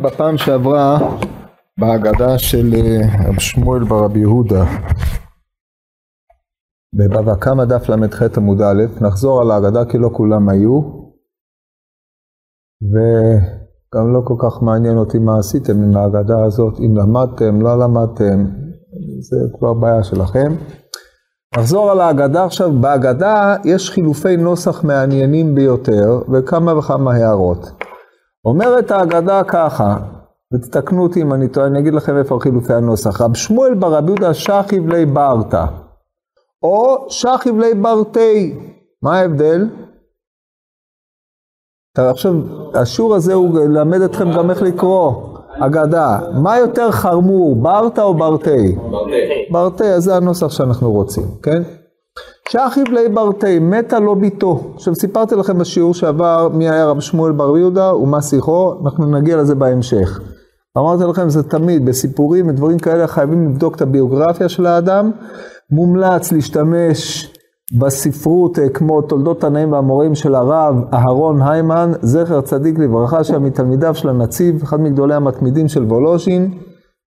בפעם שעברה בהגדה של אה, רב שמואל ברבי יהודה בבבא קמא דף ל"ח עמוד א', נחזור על ההגדה כי לא כולם היו וגם לא כל כך מעניין אותי מה עשיתם עם ההגדה הזאת, אם למדתם, לא למדתם, זה כבר בעיה שלכם. נחזור על ההגדה עכשיו, בהגדה יש חילופי נוסח מעניינים ביותר וכמה וכמה הערות. אומרת ההגדה ככה, ותתקנו אותי אם אני טועה, אני אגיד לכם איפה חילופי הנוסח. רב שמואל ברבי יהודה שכיב לי ברתא, או שכיב לי ברתי. מה ההבדל? עכשיו, השיעור הזה הוא ללמד אתכם גם איך לקרוא אגדה. מה יותר חרמור, ברתא או ברתי? ברתי. ברתי, אז זה הנוסח שאנחנו רוצים, כן? שחיב לי ברתי, מתה לא ביתו. עכשיו סיפרתי לכם בשיעור שעבר מי היה רב שמואל בר יהודה ומה שיחו, אנחנו נגיע לזה בהמשך. אמרתי לכם זה תמיד, בסיפורים ודברים כאלה חייבים לבדוק את הביוגרפיה של האדם. מומלץ להשתמש בספרות אה, כמו תולדות תנאים והמורים של הרב אהרון היימן, זכר צדיק לברכה, שהיה מתלמידיו של הנציב, אחד מגדולי המתמידים של וולוז'ין,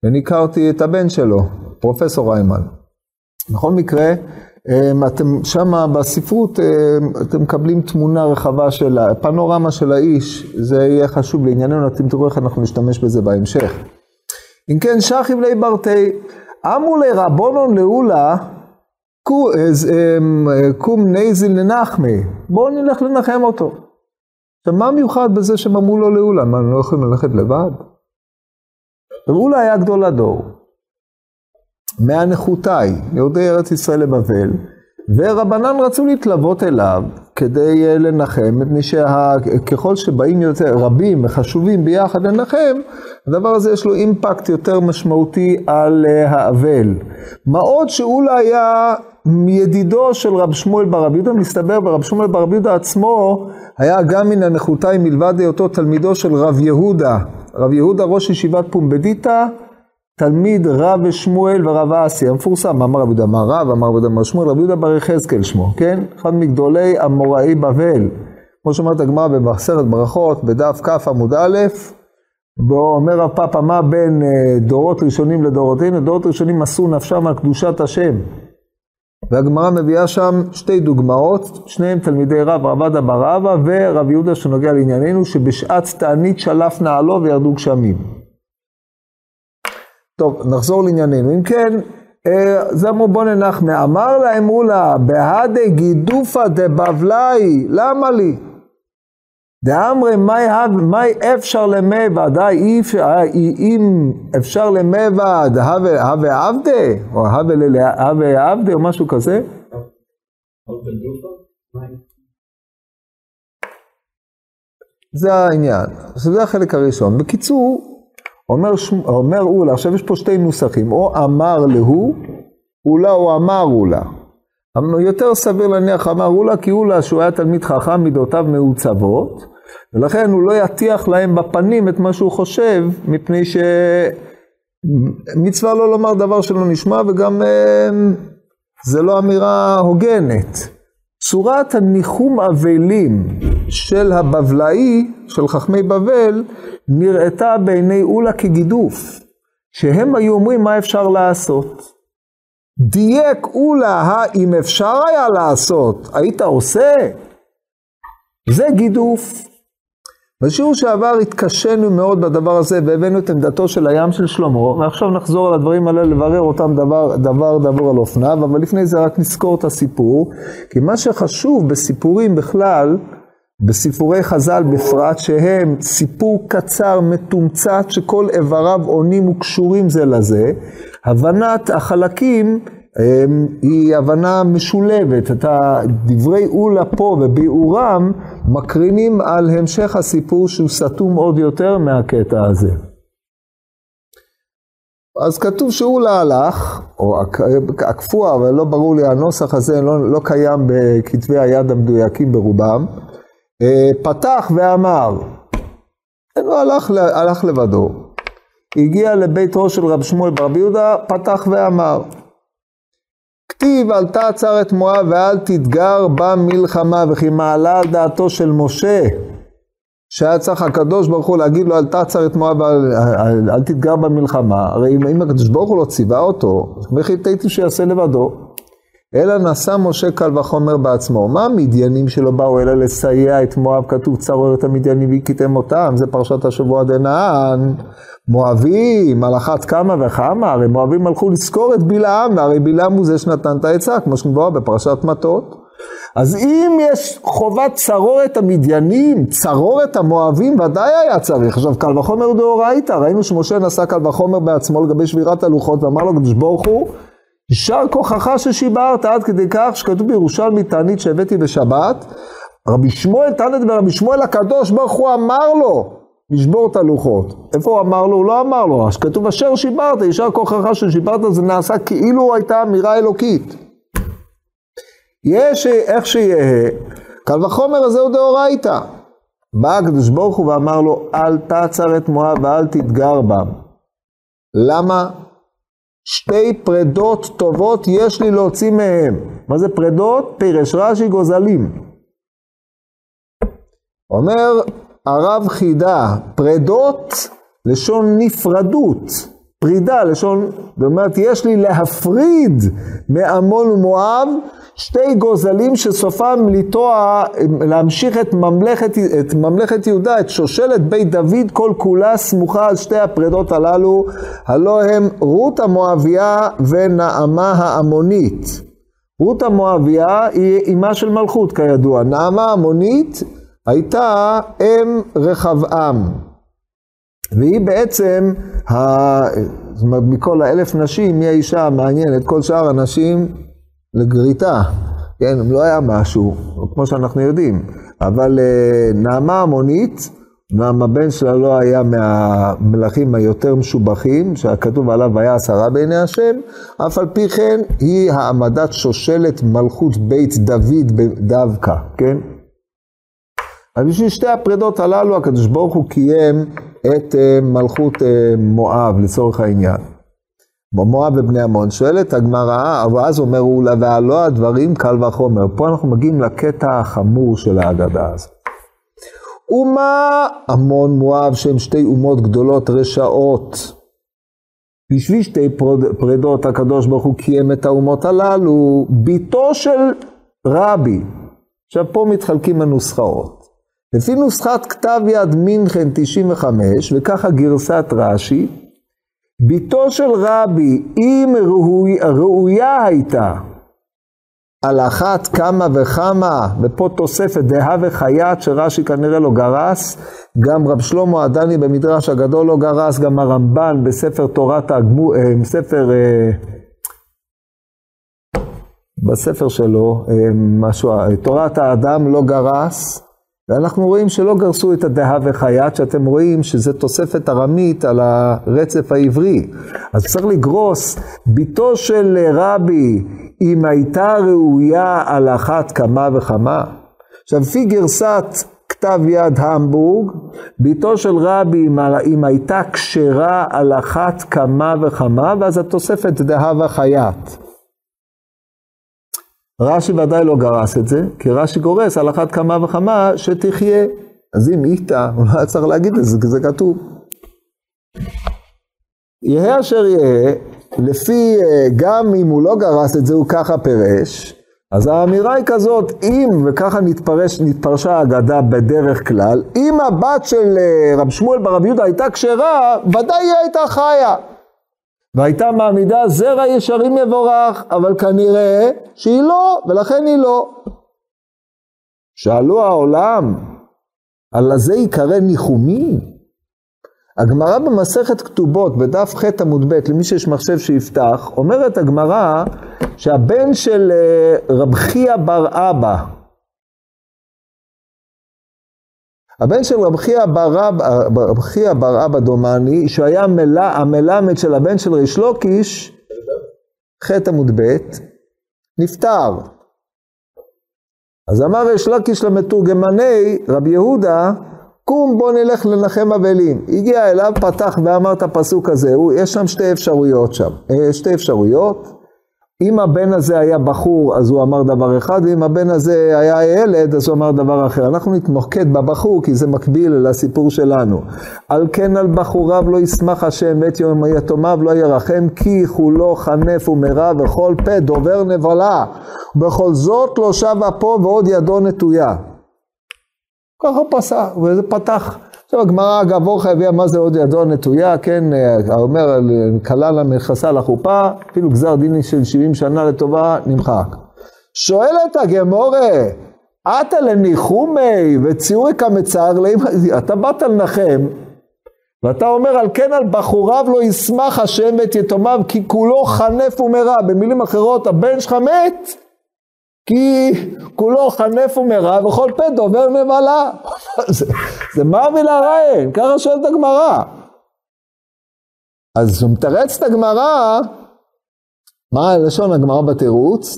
ואני הכרתי את הבן שלו, פרופסור היימן. בכל מקרה, אתם שמה בספרות, אמ, אתם מקבלים תמונה רחבה של הפנורמה של האיש, זה יהיה חשוב לענייננו, אתם תראו איך אנחנו נשתמש בזה בהמשך. אם כן, שחיב לי ברתי, אמו לרבונון לעולה, אמ, קום נייזיל לנחמי, בואו נלך לנחם אותו. עכשיו, מה מיוחד בזה שהם אמרו לו לעולה? מה, הם לא יכולים ללכת לבד? ועולה היה גדול הדור. מהנחותאי, יהודי ארץ ישראל לבבל, ורבנן רצו להתלוות אליו כדי אה, לנחם, מפני שככל שבאים יותר רבים וחשובים ביחד לנחם, הדבר הזה יש לו אימפקט יותר משמעותי על אה, האבל. מה עוד שאולי היה ידידו של רב שמואל ברב יהודה, מסתבר ברב שמואל ברב יהודה עצמו היה גם מן הנחותאי מלבד היותו תלמידו של רב יהודה. רב יהודה ראש ישיבת פומבדיתא תלמיד רב ושמואל ורב אסי, המפורסם, אמר רבי יהודה אמר רב, אמר רבי יהודה אמר שמואל, רבי יהודה בר יחזקאל שמו, כן? אחד מגדולי אמוראי בבל. כמו שאומרת הגמרא במסכת ברכות, בדף כ עמוד א', בו אומר רב פאפא, מה בין אה, דורות ראשונים לדורותינו? דורות ראשונים מסרו נפשם על קדושת השם. והגמרא מביאה שם שתי דוגמאות, שניהם תלמידי רב, רב עדה בר אבא ורב יהודה שנוגע לענייננו, שבשעת תענית שלף נעלו וירדו גשמים. טוב, נחזור לענייננו. אם כן, אה, זה אמרו בוא ננח מאמר להם אולה, בהדה גידופא דבבלאי, למה לי? דאמרי מאי אפשר למבד, אה, אם אפשר למבד, הווה עבדה, או הווה עבדה, או משהו כזה. זה העניין. זה החלק הראשון. בקיצור, אומר, אומר אולה, עכשיו יש פה שתי נוסחים, או אמר להוא, אולה או אמר אולה. יותר סביר להניח אמר אולה, כי אולה שהוא היה תלמיד חכם, מידותיו מעוצבות, ולכן הוא לא יטיח להם בפנים את מה שהוא חושב, מפני שמצווה לא לומר דבר שלא נשמע, וגם אה, זה לא אמירה הוגנת. צורת הניחום אבלים של הבבלאי, של חכמי בבל, נראתה בעיני אולה כגידוף, שהם היו אומרים מה אפשר לעשות. דייק אולה, האם אפשר היה לעשות, היית עושה? זה גידוף. בשיעור שעבר התקשינו מאוד בדבר הזה והבאנו את עמדתו של הים של שלמה, ועכשיו נחזור על הדברים האלה לברר אותם דבר דבר דבור על אופניו, אבל לפני זה רק נזכור את הסיפור, כי מה שחשוב בסיפורים בכלל, בסיפורי חז"ל בפרט, שהם סיפור קצר, מתומצת, שכל איבריו עונים וקשורים זה לזה, הבנת החלקים אמ, היא הבנה משולבת. את הדברי אולה פה וביאורם מקרינים על המשך הסיפור שהוא סתום עוד יותר מהקטע הזה. אז כתוב שאולה הלך, או הקפוא, אבל לא ברור לי, הנוסח הזה לא, לא קיים בכתבי היד המדויקים ברובם. אה, פתח ואמר, הוא הלך, הלך לבדו. הגיע לבית ראש של רב שמואל ברבי יהודה, פתח ואמר. כתיב אל תעצר את מואב ואל תתגר במלחמה וכי מעלה על דעתו של משה שהיה צריך הקדוש ברוך הוא להגיד לו אל תעצר את מואב, אל, אל, אל תתגר במלחמה, הרי אם הקדוש ברוך הוא לא ציווה אותו, וכי תהיתי שיעשה לבדו. אלא נשא משה קל וחומר בעצמו. מה המדיינים שלו באו אלא לסייע את מואב? כתוב צרור את המדיינים והכיתם אותם, זה פרשת השבוע דנאן. מואבים, על אחת כמה וכמה, הרי מואבים הלכו לזכור את בלעם, והרי בלעם הוא זה שנתן את העצה, כמו שמבואר בפרשת מטות. אז אם יש חובת צרורת המדיינים, צרורת המואבים, ודאי היה צריך. עכשיו, קל וחומר דאורייתא, ראינו שמשה נשא קל וחומר בעצמו לגבי שבירת הלוחות, ואמר לו קדוש ברוך הוא, יישר כוחך ששיברת, עד כדי כך שכתוב בירושלמי תענית שהבאתי בשבת, רבי שמואל תענית ורבי שמואל הקדוש ברוך הוא אמר לו לשבור את הלוחות. איפה הוא אמר לו? הוא לא אמר לו, כתוב אשר שיברת, יישר כוחך ששיברת, זה נעשה כאילו הייתה אמירה אלוקית. יש איך שיהיה, קל וחומר הזה הוא דאורייתא. בא הקדוש ברוך הוא ואמר לו, אל תעצר את מואב ואל תתגר בם. למה? שתי פרדות טובות יש לי להוציא מהם. מה זה פרדות? פירש רש"י גוזלים. אומר הרב חידה, פרדות, לשון נפרדות. פרידה, לשון, זאת אומרת, יש לי להפריד מעמון ומואב שתי גוזלים שסופם לטוע, להמשיך את ממלכת, את ממלכת יהודה, את שושלת בית דוד, כל כולה סמוכה על שתי הפרדות הללו, הלא הם רות המואביה ונעמה העמונית. רות המואביה היא אימה של מלכות כידוע, נעמה העמונית הייתה אם רחבעם. והיא בעצם, ה... זאת אומרת, מכל האלף נשים, היא האישה המעניינת, כל שאר הנשים לגריטה, כן, לא היה משהו, כמו שאנחנו יודעים, אבל אה, נעמה המונית, אמנם הבן שלה לא היה מהמלכים היותר משובחים, שהכתוב עליו היה עשרה בעיני השם, אף על פי כן היא העמדת שושלת מלכות בית דוד דווקא, כן? אז בשביל שתי הפרדות הללו הקדוש ברוך הוא קיים את אה, מלכות אה, מואב לצורך העניין. במואב ובני עמון. שואלת הגמרא, ואז אומר הוא, והלא הדברים קל וחומר. פה אנחנו מגיעים לקטע החמור של ההגדה הזאת. אומה עמון מואב שהם שתי אומות גדולות רשעות. בשביל שתי פרדות הקדוש ברוך הוא קיים את האומות הללו, ביתו של רבי. עכשיו פה מתחלקים הנוסחאות. לפי נוסחת כתב יד מינכן 95, וככה גרסת רש"י, ביתו של רבי, אם ראוי, ראויה הייתה, על אחת כמה וכמה, ופה תוספת דהה וחייט שרש"י כנראה לא גרס, גם רב שלמה הדני במדרש הגדול לא גרס, גם הרמב"ן בספר תורת הגמור, אה, ספר, אה, בספר שלו, אה, משהו, תורת האדם לא גרס, ואנחנו רואים שלא גרסו את הדהה וחייט, שאתם רואים שזה תוספת ארמית על הרצף העברי. אז צריך לגרוס, ביתו של רבי, אם הייתה ראויה על אחת כמה וכמה. עכשיו, לפי גרסת כתב יד המבורג, ביתו של רבי, אם הייתה כשרה על אחת כמה וכמה, ואז התוספת דהה וחייט. רש"י ודאי לא גרס את זה, כי רש"י גורס על אחת כמה וכמה שתחיה. אז אם איתה, הוא לא היה צריך להגיד את זה, כי זה כתוב. יהא אשר יהא, לפי, אה, גם אם הוא לא גרס את זה, הוא ככה פירש, אז האמירה היא כזאת, אם, וככה נתפרש, נתפרשה האגדה בדרך כלל, אם הבת של אה, רב שמואל ברב יהודה הייתה כשרה, ודאי היא הייתה חיה. והייתה מעמידה זרע ישרים יבורך, אבל כנראה שהיא לא, ולכן היא לא. שאלו העולם, על הזה ייקרא ניחומי? הגמרא במסכת כתובות, בדף ח' עמוד ב', למי שיש מחשב שיפתח, אומרת הגמרא שהבן של אה, רב חייא בר אבא, הבן של בר, רב חייא בר אבא דומני, שהיה מל... המלמד של הבן של ריש לוקיש, ח' עמוד ב', נפטר. אז אמר ריש לוקיש למתורגמני רב יהודה, קום בוא נלך לנחם אבלים. הגיע אליו, פתח ואמר את הפסוק הזה, יש שם שתי אפשרויות שם, אה, שתי אפשרויות, אם הבן הזה היה בחור, אז הוא אמר דבר אחד, ואם הבן הזה היה ילד, אז הוא אמר דבר אחר. אנחנו נתמקד בבחור, כי זה מקביל לסיפור שלנו. על כן על בחוריו לא ישמח השם, ואת יתומיו לא ירחם, כי כולו חנף ומרע, וכל פה דובר נבלה. בכל זאת לא שבה פה ועוד ידו נטויה. ככה פסק, וזה פתח. עכשיו הגמרא, אגב, אורחה הביאה מה זה עוד ידו נטויה, כן, אומר, כלל המכסה לחופה, אפילו גזר דין של 70 שנה לטובה, נמחק. שואלת הגמורה, עתה לניחומי וציורי כמצער להם, אתה באת לנחם, ואתה אומר על כן על בחוריו לא ישמח השם את יתומיו כי כולו חנף ומרע, במילים אחרות הבן שלך מת כי כולו חנף ומרע וכל פה דובר נבלה. זה, זה מר ולהראין, ככה שואלת הגמרא. אז הוא מתרץ את הגמרא, מה לשון הגמרא בתירוץ?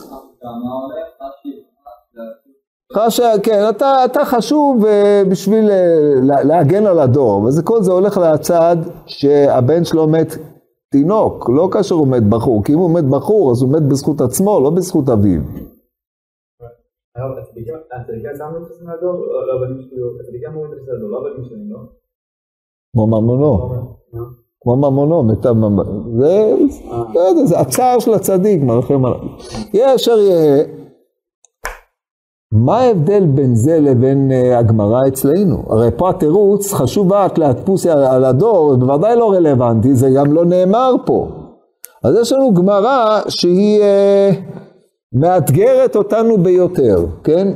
חש, כן, אתה, אתה חשוב אה, בשביל אה, להגן על הדור, וכל זה הולך לצד שהבן שלו מת תינוק, לא כאשר הוא מת בחור, כי אם הוא מת בחור אז הוא מת בזכות עצמו, לא בזכות אביו. כמו ממונו. כמו ממונו, מיטב ממונו. זה הצער של הצדיק, מרחם עליו. יהיה אשר יהיה. מה ההבדל בין זה לבין uh, הגמרא אצלנו? הרי פה התירוץ חשוב רק להדפוס על הדור, בוודאי לא רלוונטי, זה גם לא נאמר פה. אז יש לנו גמרא שהיא מאתגרת אותנו ביותר, כן?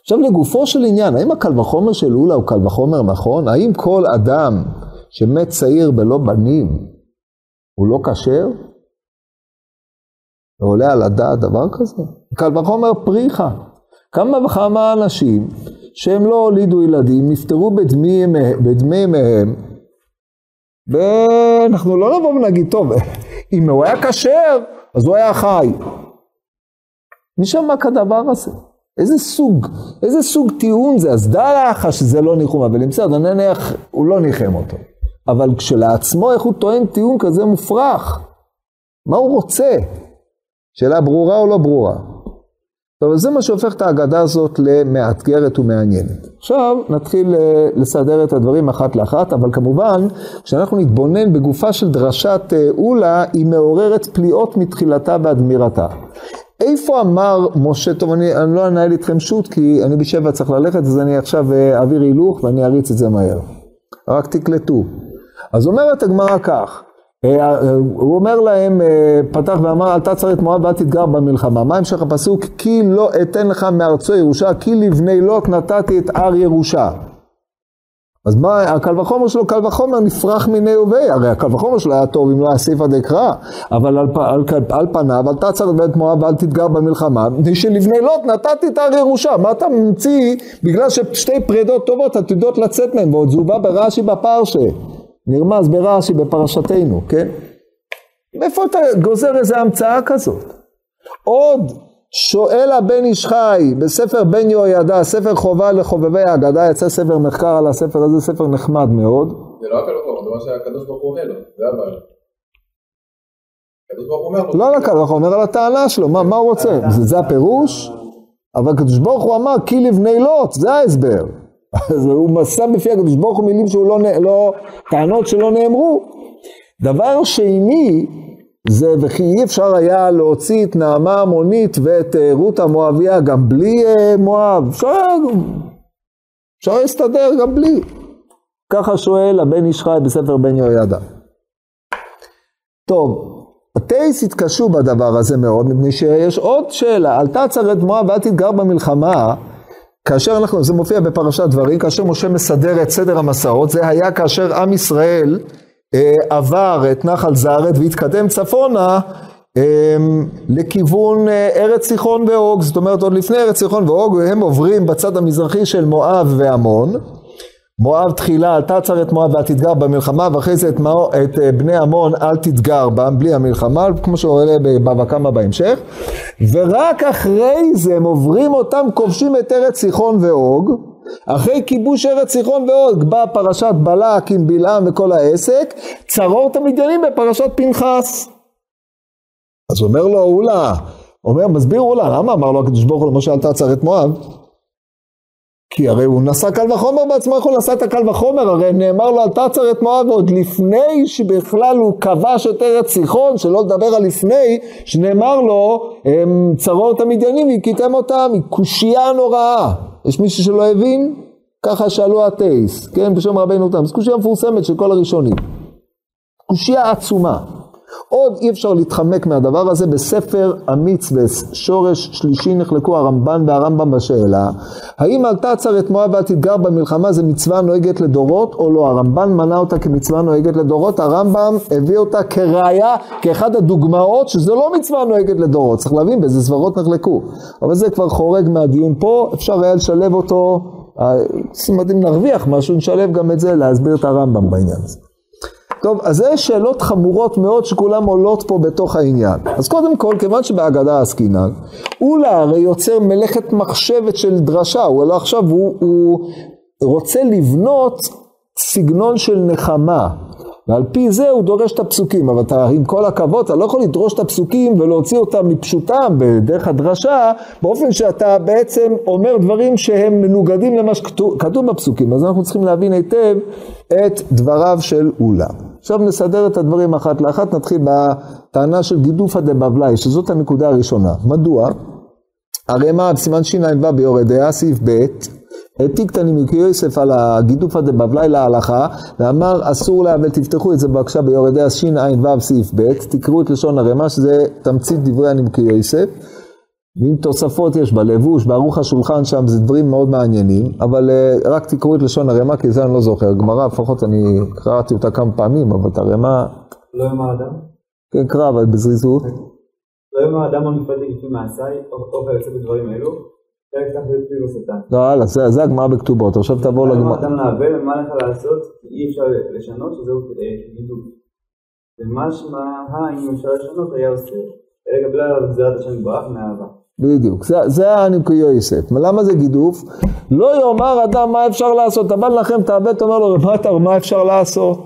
עכשיו לגופו של עניין, האם הקל וחומר של אולה הוא קל וחומר נכון? האם כל אדם שמת צעיר בלא בנים הוא לא כשר? ועולה על הדעת דבר כזה? קל וחומר פריחה. כמה וכמה אנשים שהם לא הולידו ילדים, נפטרו בדמי ימיהם, ואנחנו לא נבוא ונגיד, טוב, אם הוא היה כשר, אז הוא היה חי. מי שמע כדבר הזה? איזה סוג, איזה סוג טיעון זה? אז דע לך שזה לא ניחום, אבל אם בסדר, נניח, הוא לא ניחם אותו. אבל כשלעצמו, איך הוא טוען טיעון כזה מופרך? מה הוא רוצה? שאלה ברורה או לא ברורה? טוב, זה מה שהופך את ההגדה הזאת למאתגרת ומעניינת. עכשיו נתחיל אה, לסדר את הדברים אחת לאחת, אבל כמובן, כשאנחנו נתבונן בגופה של דרשת אה, אולה, היא מעוררת פליאות מתחילתה ועד גמירתה. איפה אמר משה, טוב אני, אני לא אנהל איתכם שו"ת כי אני בשבע צריך ללכת אז אני עכשיו אה, אעביר הילוך ואני אריץ את זה מהר. רק תקלטו. אז אומרת הגמרא כך, אה, אה, הוא אומר להם, פתח ואמר, אל תעצר את מואב ואל תתגר במלחמה. מה המשך הפסוק? כי לא אתן לך מארצו ירושה, כי לבני לוט נתתי את הר ירושה. אז מה, הקל וחומר שלו, קל וחומר נפרח מיני וביה, הרי הקל וחומר שלו היה טוב אם לא היה סיפא דקרא, אבל על, על, על, על פניו, אל תעצר את מואב ואל תתגר במלחמה, שלבני לוט נתתי את הר ירושה, מה אתה ממציא, בגלל ששתי פרידות טובות עתידות לצאת מהן, ועוד זה הובא ברש"י בפרשה, נרמז ברש"י בפרשתנו, כן? מאיפה אתה גוזר איזה המצאה כזאת? עוד שואל הבן איש חי בספר בן יהוידע, ספר חובה לחובבי האגדה, יצא ספר מחקר על הספר הזה, ספר נחמד מאוד. זה לא הקדוש ברוך הוא, זה מה שהקדוש ברוך הוא עונה לו, זה הבעיה. לא על ברוך הוא אומר על הטענה שלו, מה, הוא רוצה? זה, זה הפירוש? אבל הקדוש ברוך הוא אמר כי לבני לוט, זה ההסבר. אז הוא מסע בפי הקדוש ברוך הוא מילים שהוא לא, לא, טענות שלא נאמרו. דבר שני, זה וכי אי אפשר היה להוציא את נעמה המונית ואת אה, רות המואביה גם בלי אה, מואב, אפשר, אפשר להסתדר גם בלי. ככה שואל הבן איש חי בספר בן יהוידע. טוב, הטייס התקשו בדבר הזה מאוד, מפני שיש עוד שאלה, אל תעצר את מואב ואל תתגר במלחמה, כאשר אנחנו, זה מופיע בפרשת דברים, כאשר משה מסדר את סדר המסעות, זה היה כאשר עם ישראל עבר את נחל זרת והתקדם צפונה אמ, לכיוון אה, ארץ סיחון ואוג, זאת אומרת עוד לפני ארץ סיחון ואוג, הם עוברים בצד המזרחי של מואב ועמון. מואב תחילה אל תעצר את מואב ואל תתגר במלחמה ואחרי זה את, מאו, את אה, בני עמון אל תתגר בם בלי המלחמה כמו שעולה בבבא קמא בהמשך. ורק אחרי זה הם עוברים אותם כובשים את ארץ סיחון ואוג אחרי כיבוש ארץ סיחון ועוד, באה פרשת בלק עם בלעם וכל העסק, צרור את המדיינים בפרשת פנחס. אז אומר לו אולה, אומר, מסביר אולה, למה אמר לו הקדוש ברוך הוא למשה אל תעצר את מואב? כי הרי הוא נשא קל וחומר בעצמו, איך הוא נשא את הקל וחומר? הרי נאמר לו אל תעצר את מואב עוד לפני שבכלל הוא כבש את ארץ סיחון, שלא לדבר על לפני, שנאמר לו צרות המדיינים והכיתם אותם, היא קושייה נוראה. יש מישהו שלא הבין? ככה שאלו הטייס, כן, בשם רבינו תם. זו קושייה מפורסמת של כל הראשונים. קושייה עצומה. עוד אי אפשר להתחמק מהדבר הזה, בספר המצווה, שורש שלישי נחלקו הרמב"ן והרמב"ם בשאלה, האם אל תעצר את מואב ואל תתגר במלחמה זה מצווה נוהגת לדורות או לא? הרמב"ן מנה אותה כמצווה נוהגת לדורות, הרמב"ם הביא אותה כראיה, כאחד הדוגמאות שזה לא מצווה נוהגת לדורות, צריך להבין באיזה סברות נחלקו, אבל זה כבר חורג מהדיון פה, אפשר היה לשלב אותו, זאת אומרת אם נרוויח משהו, נשלב גם את זה, להסביר את הרמב"ם בעניין הזה. טוב, אז זה שאלות חמורות מאוד שכולם עולות פה בתוך העניין. אז קודם כל, כיוון שבהגדה עסקינן, אולה הרי יוצר מלאכת מחשבת של דרשה, הוא לא עכשיו, הוא, הוא רוצה לבנות סגנון של נחמה. ועל פי זה הוא דורש את הפסוקים, אבל אתה, עם כל הכבוד, אתה לא יכול לדרוש את הפסוקים ולהוציא אותם מפשוטם בדרך הדרשה, באופן שאתה בעצם אומר דברים שהם מנוגדים למה שכתוב בפסוקים. אז אנחנו צריכים להבין היטב את דבריו של אולה. עכשיו נסדר את הדברים אחת לאחת, נתחיל בטענה של גידופא דבבלי, שזאת הנקודה הראשונה. מדוע? הרי מה, בסימן שע"ו ביורדיה, סעיף ב', העתיק תנימיקי יוסף על הגידופא דבבלי להלכה, ואמר אסור לה, ותפתחו את זה בבקשה ביורדיה שע"ו סעיף ב', תקראו את לשון הרמ"א, שזה תמצית דברי הנימוקי יוסף. ועם תוספות יש בלבוש, בערוך השולחן שם, זה דברים מאוד מעניינים, אבל uh, רק תקראו את לשון הרמ"א, כי זה אני לא זוכר. גמרא, לפחות אני קראתי אותה כמה פעמים, אבל את הרמ"א... לא יום האדם? כן, קרא, אבל בזריזות. לא יום האדם המפלטי לפי מעשיי, או כיוצא בדברים אלו, פרק ת"ב פירוס השטן. לא, הלאה, זה, הגמרא בכתובות, עכשיו תעבור לגמרא. האדם לעוול, ומה לך לעשות? אי אפשר לשנות, שזהו גידול. ומשמע, אם אפשר לשנות, היה עושה. אלא קבלה עליו גזירת השם יתברך מאהבה. בדיוק, זה, זה הנימוקי יוסף. למה זה גידוף? לא יאמר אדם מה אפשר לעשות, אתה בא לנחם את הבט, אומר לו, רב עטר, מה אפשר לעשות?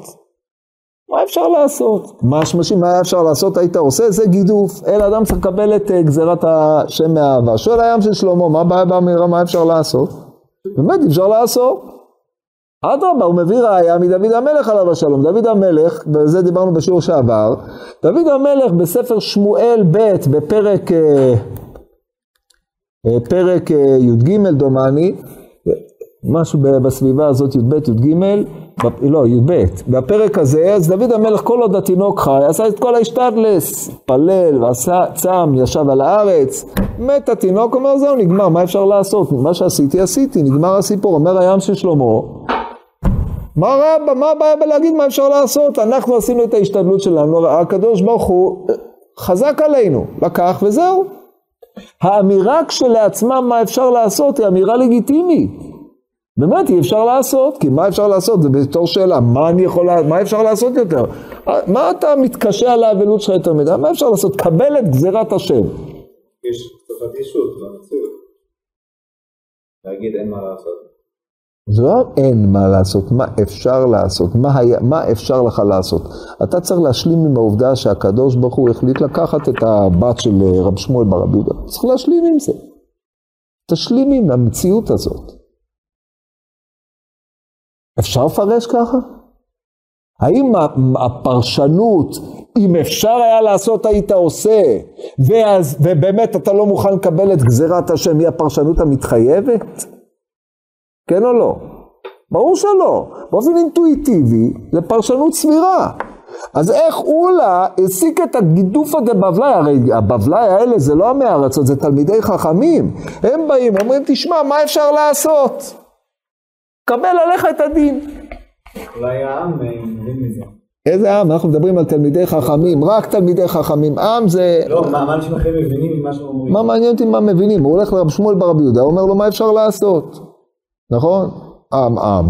מה אפשר לעשות? מה השמשים, מה אפשר לעשות, היית עושה? זה גידוף. אלא אדם צריך לקבל את uh, גזירת השם מאהבה. שואל הים של שלמה, מה הבעיה באמירה, מה אפשר לעשות? באמת, אפשר לעשות. אדרבה, הוא מביא ראיה מדוד המלך עליו השלום. דוד המלך, וזה דיברנו בשיעור שעבר, דוד המלך בספר שמואל ב' בפרק... Uh, פרק י"ג דומני, משהו בסביבה הזאת י"ב, י"ג, לא, י"ב. בפרק הזה, אז דוד המלך כל עוד התינוק חי, עשה את כל ההשתדלס, פלל ועשה צם, ישב על הארץ, מת התינוק, אומר זהו, נגמר, מה אפשר לעשות? מה שעשיתי, עשיתי, נגמר הסיפור. אומר הים של שלמה, מה רע, מה הבעיה בלהגיד מה אפשר לעשות? אנחנו עשינו את ההשתדלות שלנו, הקדוש ברוך הוא חזק עלינו, לקח וזהו. האמירה כשלעצמה מה אפשר לעשות היא אמירה לגיטימית. באמת אי אפשר לעשות, כי מה אפשר לעשות? זה בתור שאלה, מה אני יכול, מה אפשר לעשות יותר? מה אתה מתקשה על האבלות שלך יותר מדי? מה אפשר לעשות? קבל את גזירת השם. יש תקופת ישות במציאות. להגיד אין מה לעשות. זה לא אין מה לעשות, מה אפשר לעשות, מה, היה, מה אפשר לך לעשות. אתה צריך להשלים עם העובדה שהקדוש ברוך הוא החליט לקחת את הבת של רב שמואל ברב יהודה. צריך להשלים עם זה. תשלים עם המציאות הזאת. אפשר לפרש ככה? האם הפרשנות, אם אפשר היה לעשות היית עושה, ואז, ובאמת אתה לא מוכן לקבל את גזירת השם, היא הפרשנות המתחייבת? כן או לא? ברור שלא. באופן אינטואיטיבי, זה פרשנות סבירה. אז איך אולה הסיק את הגידופא דבבלי? הרי הבבלי האלה זה לא עמי ארצות, זה תלמידי חכמים. הם באים, אומרים, תשמע, מה אפשר לעשות? קבל עליך את הדין. אולי העם מבין מזה. איזה עם? אנחנו מדברים על תלמידי חכמים, רק תלמידי חכמים. עם זה... לא, מה אנשים אחרים מבינים ממה שהם אומרים? מה מעניין אותי מה מבינים? הוא הולך לרב שמואל ברבי יהודה, הוא אומר לו מה אפשר לעשות. נכון? עם עם.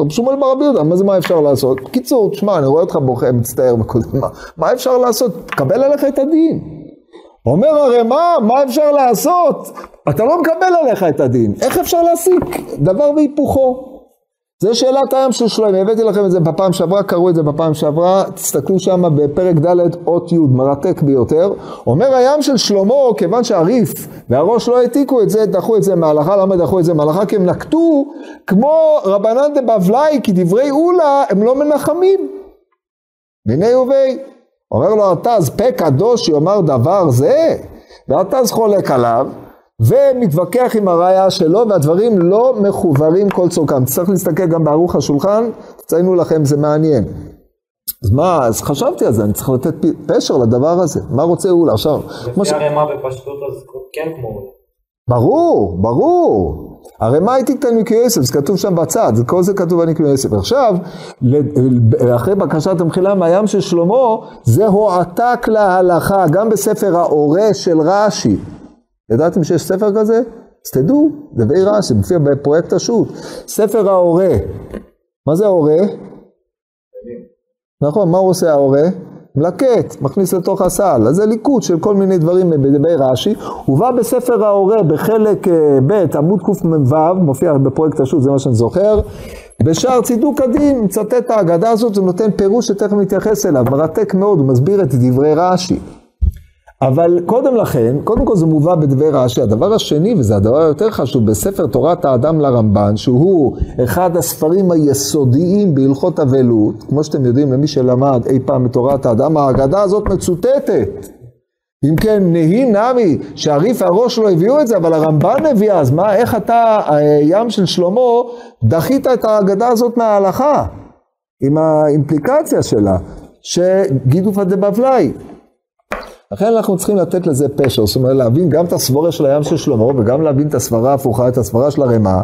רב שמואל ברבי יהודה, מה זה מה אפשר לעשות? בקיצור, תשמע, אני רואה אותך בוכה, מצטער מקודם, מה, מה אפשר לעשות? קבל עליך את הדין. אומר הרי מה, מה אפשר לעשות? אתה לא מקבל עליך את הדין. איך אפשר להסיק דבר והיפוכו? זה שאלת הים של שלמה, הבאתי לכם את זה בפעם שעברה, קראו את זה בפעם שעברה, תסתכלו שם בפרק ד' אות י', מרתק ביותר. אומר הים של שלמה, כיוון שהריף והראש לא העתיקו את זה, דחו את זה מההלכה, למה דחו את זה מההלכה? כי הם נקטו כמו רבנן דבבלי, כי דברי אולה הם לא מנחמים. מיני ובי. אומר לו התז, פה קדוש יאמר דבר זה, והתז חולק עליו. ומתווכח עם הראייה שלו, והדברים לא מחוברים כל צורכם. צריך להסתכל גם בערוך השולחן, תציינו לכם, זה מעניין. אז מה, אז חשבתי על זה, אני צריך לתת פשר לדבר הזה. מה רוצה אולה עכשיו? לפי הרמה בפשטות אז כן כמו אולה. ברור, ברור. הרמה היא תקטן מקריאסף, זה כתוב שם בצד, כל זה כתוב על מקריאסף. עכשיו, אחרי בקשת המחילה מהים של שלמה, זה הועתק להלכה, גם בספר האורה של רש"י. ידעתם שיש ספר כזה? אז תדעו, זה די רש"י, מופיע בפרויקט השו"ת. ספר ההורה. מה זה ההורה? נכון, מה הוא עושה ההורה? מלקט, מכניס לתוך הסל. אז זה ליקוט של כל מיני דברים בדבי רש"י. הובא בספר ההורה בחלק אה, ב', עמוד קמ"ו, מופיע בפרויקט השו"ת, זה מה שאני זוכר. בשער צידוק הדין, מצטט את ההגדה הזאת, הוא נותן פירוש שתכף נתייחס אליו, מרתק מאוד, הוא מסביר את דברי רש"י. אבל קודם לכן, קודם כל זה מובא בדבר רש"י, הדבר השני, וזה הדבר היותר חשוב, בספר תורת האדם לרמב"ן, שהוא אחד הספרים היסודיים בהלכות אבלות, כמו שאתם יודעים, למי שלמד אי פעם את תורת האדם, ההגדה הזאת מצוטטת. אם כן, נהי נמי, שהריף הראש לא הביאו את זה, אבל הרמב"ן הביא, אז מה, איך אתה, ים של שלמה, דחית את ההגדה הזאת מההלכה, עם האימפליקציה שלה, שגידופא דבבלי. לכן אנחנו צריכים לתת לזה פשר, זאת אומרת להבין גם את הסבורה של הים של שלמה וגם להבין את הסברה ההפוכה, את הסברה של הרמ"א,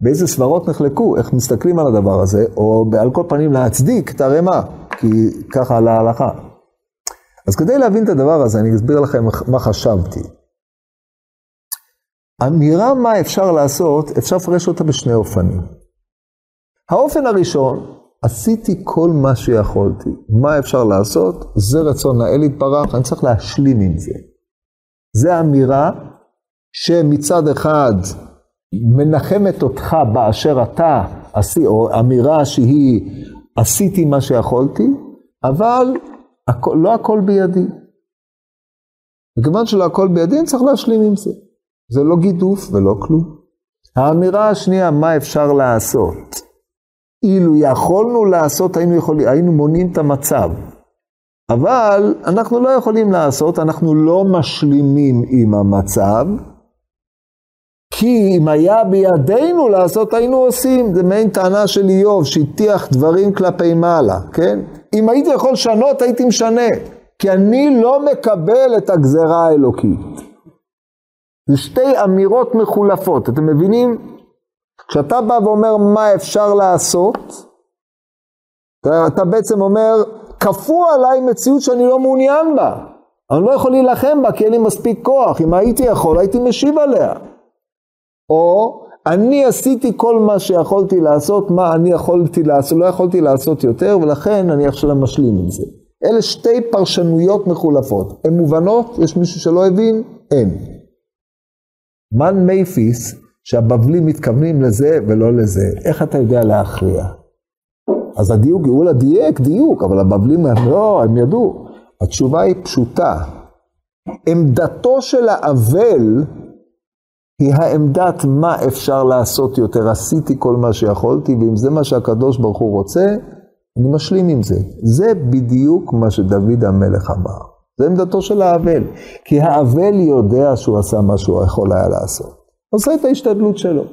באיזה סברות נחלקו, איך מסתכלים על הדבר הזה, או על כל פנים להצדיק את הרמ"א, כי ככה על ההלכה. אז כדי להבין את הדבר הזה, אני אסביר לכם מה חשבתי. אמירה מה אפשר לעשות, אפשר לפרש אותה בשני אופנים. האופן הראשון, עשיתי כל מה שיכולתי. מה אפשר לעשות? זה רצון האל יתברך, אני צריך להשלים עם זה. זה אמירה שמצד אחד מנחמת אותך באשר אתה, או אמירה שהיא עשיתי מה שיכולתי, אבל הכ- לא הכל בידי. וכיוון שלא הכל בידי, אני צריך להשלים עם זה. זה לא גידוף ולא כלום. האמירה השנייה, מה אפשר לעשות? אילו יכולנו לעשות, היינו, יכול, היינו מונעים את המצב. אבל אנחנו לא יכולים לעשות, אנחנו לא משלימים עם המצב, כי אם היה בידינו לעשות, היינו עושים. זה מעין טענה של איוב, שהטיח דברים כלפי מעלה, כן? אם הייתי יכול לשנות, הייתי משנה. כי אני לא מקבל את הגזרה האלוקית. זה שתי אמירות מחולפות, אתם מבינים? כשאתה בא ואומר מה אפשר לעשות, אתה בעצם אומר, כפו עליי מציאות שאני לא מעוניין בה. אני לא יכול להילחם בה כי אין לי מספיק כוח. אם הייתי יכול, הייתי משיב עליה. או אני עשיתי כל מה שיכולתי לעשות, מה אני יכולתי לעשות, לא יכולתי לעשות יותר, ולכן אני עכשיו משלים עם זה. אלה שתי פרשנויות מחולפות. הן מובנות? יש מישהו שלא הבין? אין. מאן מפיס שהבבלים מתכוונים לזה ולא לזה. איך אתה יודע להכריע? אז הדיוק, עולא דייק, דיוק, אבל הבבלים לא, הם ידעו. התשובה היא פשוטה. עמדתו של האבל היא העמדת מה אפשר לעשות יותר. עשיתי כל מה שיכולתי, ואם זה מה שהקדוש ברוך הוא רוצה, אני משלים עם זה. זה בדיוק מה שדוד המלך אמר. זה עמדתו של האבל. כי האבל יודע שהוא עשה מה שהוא יכול היה לעשות. עושה את ההשתדלות שלו.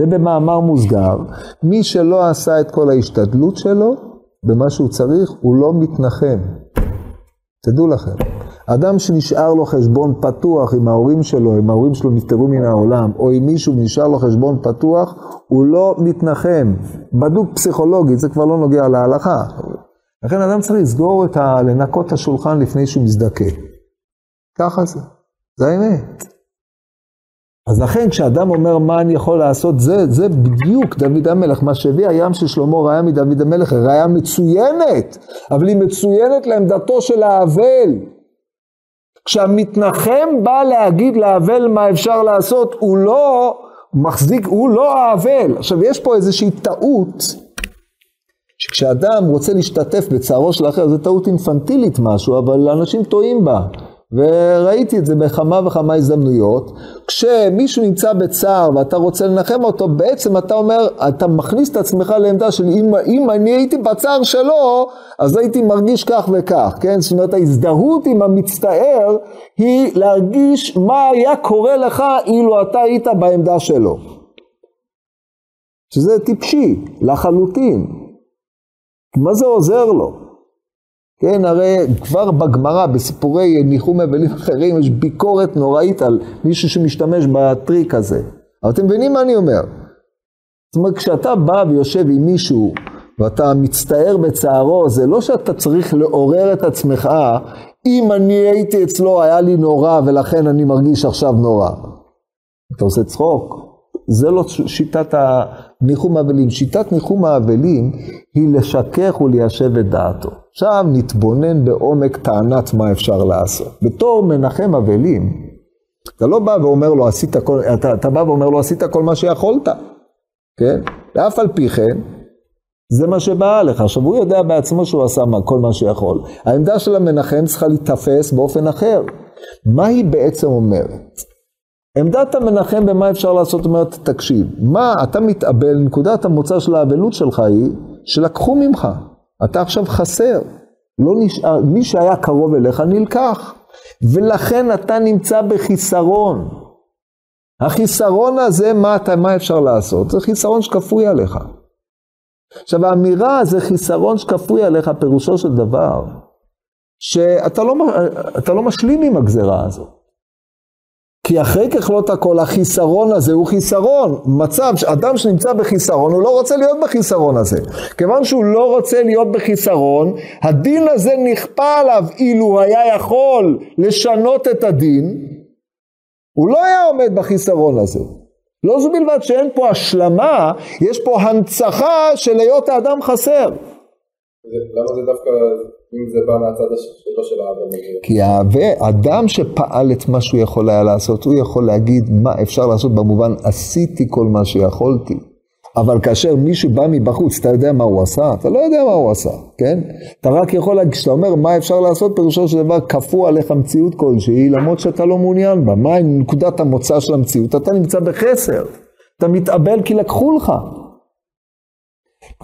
ובמאמר מוסגר, מי שלא עשה את כל ההשתדלות שלו, במה שהוא צריך, הוא לא מתנחם. תדעו לכם, אדם שנשאר לו חשבון פתוח עם ההורים שלו, אם ההורים שלו נפטרו מן העולם, או אם מישהו נשאר לו חשבון פתוח, הוא לא מתנחם. בדוק פסיכולוגית, זה כבר לא נוגע להלכה. לכן אדם צריך לסגור את ה... לנקות את השולחן לפני שהוא מזדכה. ככה זה, זה האמת. אז לכן כשאדם אומר מה אני יכול לעשות, זה, זה בדיוק דוד המלך, מה שהביא הים של שלמה ראיה מדוד המלך, ראיה מצוינת, אבל היא מצוינת לעמדתו של האבל. כשהמתנחם בא להגיד לאבל מה אפשר לעשות, הוא לא מחזיק, הוא לא האבל. עכשיו, יש פה איזושהי טעות, שכשאדם רוצה להשתתף בצערו של האחר, זו טעות אינפנטילית משהו, אבל אנשים טועים בה. וראיתי את זה בכמה וכמה הזדמנויות. כשמישהו נמצא בצער ואתה רוצה לנחם אותו, בעצם אתה אומר, אתה מכניס את עצמך לעמדה של אם, אם אני הייתי בצער שלו, אז הייתי מרגיש כך וכך, כן? זאת אומרת, ההזדהות עם המצטער היא להרגיש מה היה קורה לך אילו אתה היית בעמדה שלו. שזה טיפשי, לחלוטין. מה זה עוזר לו? כן, הרי כבר בגמרא, בסיפורי ניחום אבלים אחרים, יש ביקורת נוראית על מישהו שמשתמש בטריק הזה. אבל אתם מבינים מה אני אומר? זאת אומרת, כשאתה בא ויושב עם מישהו ואתה מצטער בצערו, זה לא שאתה צריך לעורר את עצמך, אם אני הייתי אצלו היה לי נורא ולכן אני מרגיש עכשיו נורא. אתה עושה צחוק? זה לא שיטת ניחום האבלים. שיטת ניחום האבלים היא לשכך וליישב את דעתו. עכשיו נתבונן בעומק טענת מה אפשר לעשות. בתור מנחם אבלים, אתה לא בא ואומר לו, עשית כל, אתה, אתה בא ואומר לו, עשית כל מה שיכולת, כן? ואף על פי כן, זה מה שבא לך. עכשיו, הוא יודע בעצמו שהוא עשה כל מה שיכול. העמדה של המנחם צריכה להיתפס באופן אחר. מה היא בעצם אומרת? עמדת המנחם במה אפשר לעשות אומרת, תקשיב, מה אתה מתאבל, נקודת המוצא של האבלות שלך היא שלקחו ממך, אתה עכשיו חסר, לא נשאר, מי שהיה קרוב אליך נלקח, ולכן אתה נמצא בחיסרון. החיסרון הזה, מה, אתה, מה אפשר לעשות? זה חיסרון שכפוי עליך. עכשיו האמירה זה חיסרון שכפוי עליך, פירושו של דבר, שאתה לא, לא משלים עם הגזרה הזאת. כי אחרי ככלות הכל, החיסרון הזה הוא חיסרון. מצב, אדם שנמצא בחיסרון, הוא לא רוצה להיות בחיסרון הזה. כיוון שהוא לא רוצה להיות בחיסרון, הדין הזה נכפה עליו אילו היה יכול לשנות את הדין, הוא לא היה עומד בחיסרון הזה. לא זו בלבד שאין פה השלמה, יש פה הנצחה של היות האדם חסר. למה זה דווקא אם זה בא מהצד שלו של האבא. כי האדם שפעל את מה שהוא יכול היה לעשות, הוא יכול להגיד מה אפשר לעשות במובן עשיתי כל מה שיכולתי. אבל כאשר מישהו בא מבחוץ, אתה יודע מה הוא עשה? אתה לא יודע מה הוא עשה, כן? אתה רק יכול כשאתה אומר מה אפשר לעשות, פירושו של דבר כפו עליך מציאות כלשהי, למרות שאתה לא מעוניין בה. מה נקודת המוצא של המציאות? אתה נמצא בחסר. אתה מתאבל כי לקחו לך.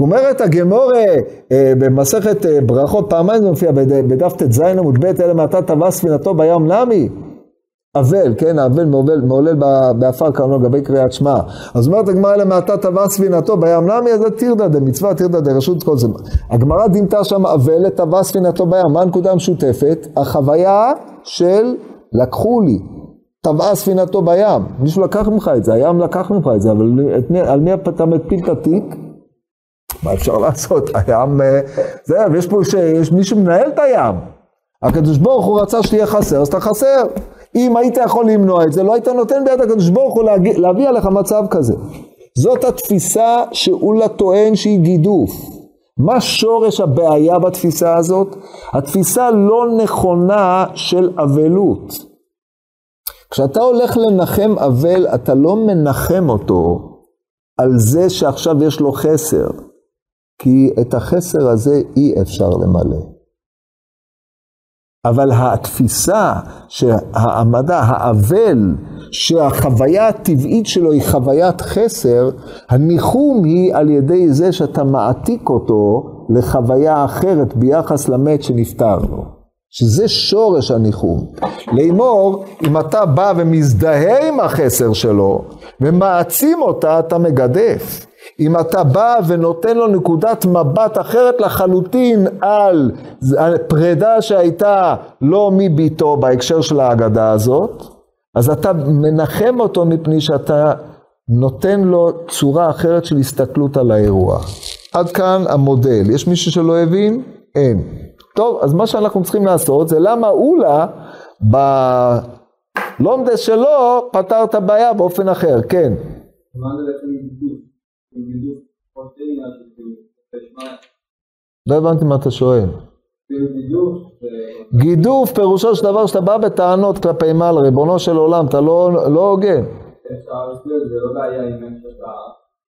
אומרת הגמרא אה, במסכת אה, ברכות, פעמיים זה מופיע בדף ט"ז עמוד ב', אלא מעתה טבע ספינתו בים נמי. אבל, כן, אבל מעולל, מעולל בעפר קרנו לגבי קריאת שמע. אז אומרת הגמרא אלא מעתה טבע ספינתו בים נמי, אז זה טירדא דמצווה, טירדא דרשות כל זה. הגמרא דימתה שם אבל טבע ספינתו בים. מה הנקודה המשותפת? החוויה של לקחו לי. טבעה ספינתו בים. מישהו לקח ממך את זה, הים לקח ממך את זה, אבל על מי אתה מפיל את התיק? מה אפשר לעשות? הים, אה, זה, ויש פה, יש מי שמנהל את הים. הקדוש ברוך הוא רצה שתהיה חסר, אז אתה חסר. אם היית יכול למנוע את זה, לא היית נותן ביד הקדוש ברוך הוא להגיע, להביא עליך מצב כזה. זאת התפיסה שאולה טוען שהיא גידוף. מה שורש הבעיה בתפיסה הזאת? התפיסה לא נכונה של אבלות. כשאתה הולך לנחם אבל, אתה לא מנחם אותו על זה שעכשיו יש לו חסר. כי את החסר הזה אי אפשר למלא. אבל התפיסה שהעמדה, האבל, שהחוויה הטבעית שלו היא חוויית חסר, הניחום היא על ידי זה שאתה מעתיק אותו לחוויה אחרת ביחס למת שנפטר לו. שזה שורש הניחום. לאמור, אם אתה בא ומזדהה עם החסר שלו ומעצים אותה, אתה מגדף. אם אתה בא ונותן לו נקודת מבט אחרת לחלוטין על פרידה שהייתה לא מביתו בהקשר של ההגדה הזאת, אז אתה מנחם אותו מפני שאתה נותן לו צורה אחרת של הסתכלות על האירוע. עד כאן המודל. יש מישהו שלא הבין? אין. טוב, אז מה שאנחנו צריכים לעשות זה למה אולה בלומדס שלו פתר את הבעיה באופן אחר, כן. מה זה בעצם לא הבנתי מה אתה שואל. גידוף פירושו של דבר שאתה בא בטענות כלפי מעל, ריבונו של עולם, אתה לא, לא הוגן. לא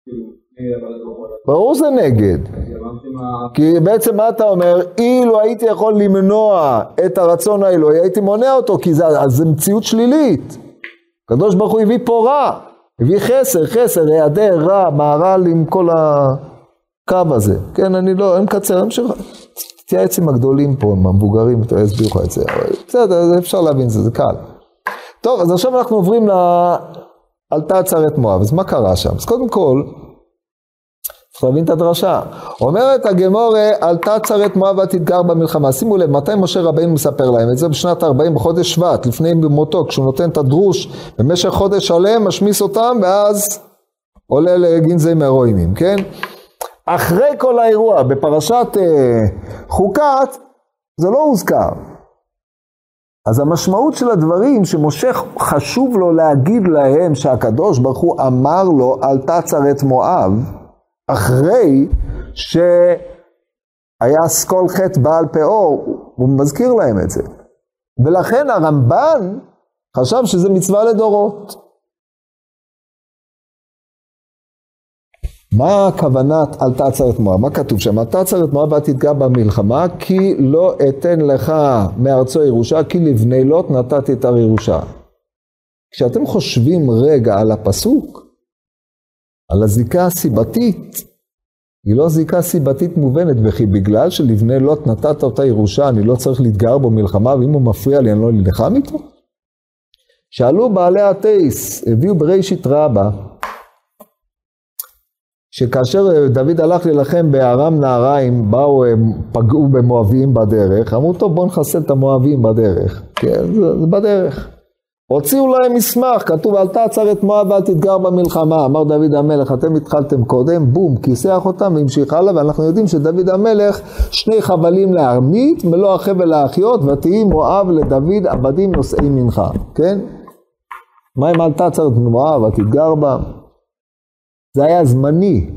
כאילו, הוא. ברור זה נגד. כי בעצם מה אתה אומר? אילו הייתי יכול למנוע את הרצון האלוהי, הייתי מונע אותו, כי זה מציאות שלילית. הקדוש ברוך הוא הביא פה רע, הביא חסר, חסר, היעדר, רע, מהר"ל עם כל הקו הזה. כן, אני לא, אני מקצר, אני אמשיך. תתייעץ עם הגדולים פה, עם המבוגרים, אתה יסביר לך את זה. בסדר, אפשר להבין את זה, זה קל. טוב, אז עכשיו אנחנו עוברים ל... עלתה עצרת מואב, אז מה קרה שם? אז קודם כל, צריך להבין את הדרשה. אומרת הגמורה, עלתה צרת מואב ותתגר במלחמה. שימו לב, מתי משה רבינו מספר להם את זה? בשנת 40 בחודש שבט, לפני מותו, כשהוא נותן את הדרוש במשך חודש שלם, משמיס אותם, ואז עולה לגנזי מרואימים, כן? אחרי כל האירוע, בפרשת אה, חוקת, זה לא הוזכר. אז המשמעות של הדברים שמשה חשוב לו להגיד להם שהקדוש ברוך הוא אמר לו תצר את מואב, אחרי שהיה אסכול חטא בעל פאור, הוא מזכיר להם את זה. ולכן הרמב"ן חשב שזה מצווה לדורות. מה הכוונת אל תעצר את מואב? מה כתוב שם? אל תעצר את מואב ואל תתגע במלחמה, כי לא אתן לך מארצו ירושה, כי לבני לוט נתתי את הר ירושה. כשאתם חושבים רגע על הפסוק, על הזיקה הסיבתית, היא לא זיקה סיבתית מובנת, וכי בגלל שלבני לוט נתת אותה ירושה, אני לא צריך להתגר בו מלחמה, ואם הוא מפריע לי, אני לא נלחם איתו? שאלו בעלי הטייס, הביאו בראשית רבה, שכאשר דוד הלך להילחם בארם נהריים, באו, הם פגעו במואבים בדרך, אמרו, טוב, בואו נחסל את המואבים בדרך. כן, זה בדרך. הוציאו להם מסמך, כתוב, אל תעצר את מואב ואל תתגר במלחמה. אמר דוד המלך, אתם התחלתם קודם, בום, כיסח אותם והמשיך הלאה, ואנחנו יודעים שדוד המלך, שני חבלים להרמית, מלוא החבל להחיות, ותהי מואב לדוד עבדים נושאי מנחה, כן? מה אם אל תעצר את מואב ותתגר בה? זה היה זמני.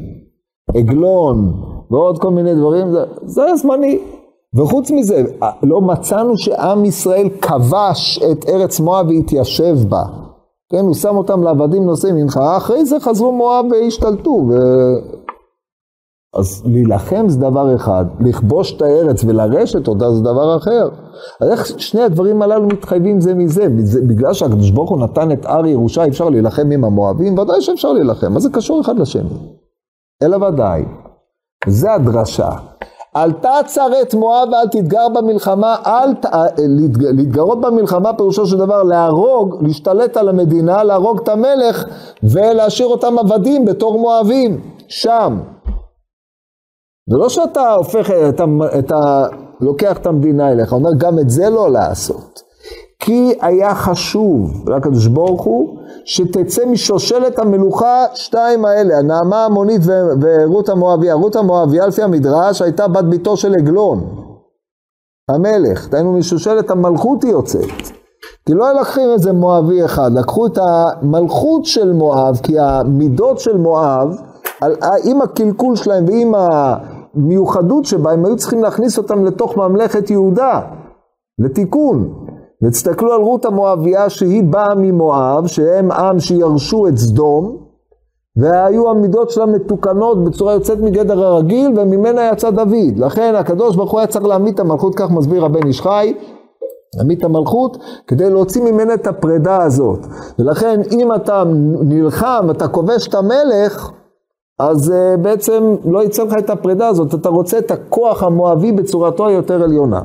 עגלון ועוד כל מיני דברים, זה, זה היה זמני. וחוץ מזה, לא מצאנו שעם ישראל כבש את ארץ מואב והתיישב בה. כן, הוא שם אותם לעבדים נושאי מנחה, אחרי זה חזרו מואב והשתלטו. ו... אז להילחם זה דבר אחד, לכבוש את הארץ ולרשת אותה זה דבר אחר. אז איך שני הדברים הללו מתחייבים זה מזה? בגלל שהקדוש ברוך הוא נתן את הר ירושה, אפשר להילחם עם המואבים? ודאי שאפשר להילחם, מה זה קשור אחד לשני? אלא ודאי. זה הדרשה. אל תעצר את מואב ואל תתגר במלחמה, אל ת... להתגרות במלחמה פירושו של דבר להרוג, להשתלט על המדינה, להרוג את המלך ולהשאיר אותם עבדים בתור מואבים, שם. זה לא שאתה הופך, אתה, אתה לוקח את המדינה אליך, אומר גם את זה לא לעשות. כי היה חשוב לקדוש ברוך הוא שתצא משושלת המלוכה שתיים האלה, הנעמה המונית ורות המואביה. רות המואביה לפי המדרש הייתה בת ביתו של עגלון, המלך, דהיינו משושלת המלכות היא יוצאת. כי לא לקחים איזה מואבי אחד, לקחו את המלכות של מואב, כי המידות של מואב, עם הקלקול שלהם ועם המיוחדות שבה, הם היו צריכים להכניס אותם לתוך ממלכת יהודה, לתיקון. ותסתכלו על רות המואביה שהיא באה ממואב, שהם עם שירשו את סדום, והיו המידות שלה מתוקנות בצורה יוצאת מגדר הרגיל, וממנה יצא דוד. לכן הקדוש ברוך הוא היה צריך להעמיד את המלכות, כך מסביר הבן איש חי, להעמיד את המלכות, כדי להוציא ממנה את הפרידה הזאת. ולכן אם אתה נלחם, אתה כובש את המלך, אז uh, בעצם לא יצא לך את הפרידה הזאת, אתה רוצה את הכוח המואבי בצורתו היותר עליונה.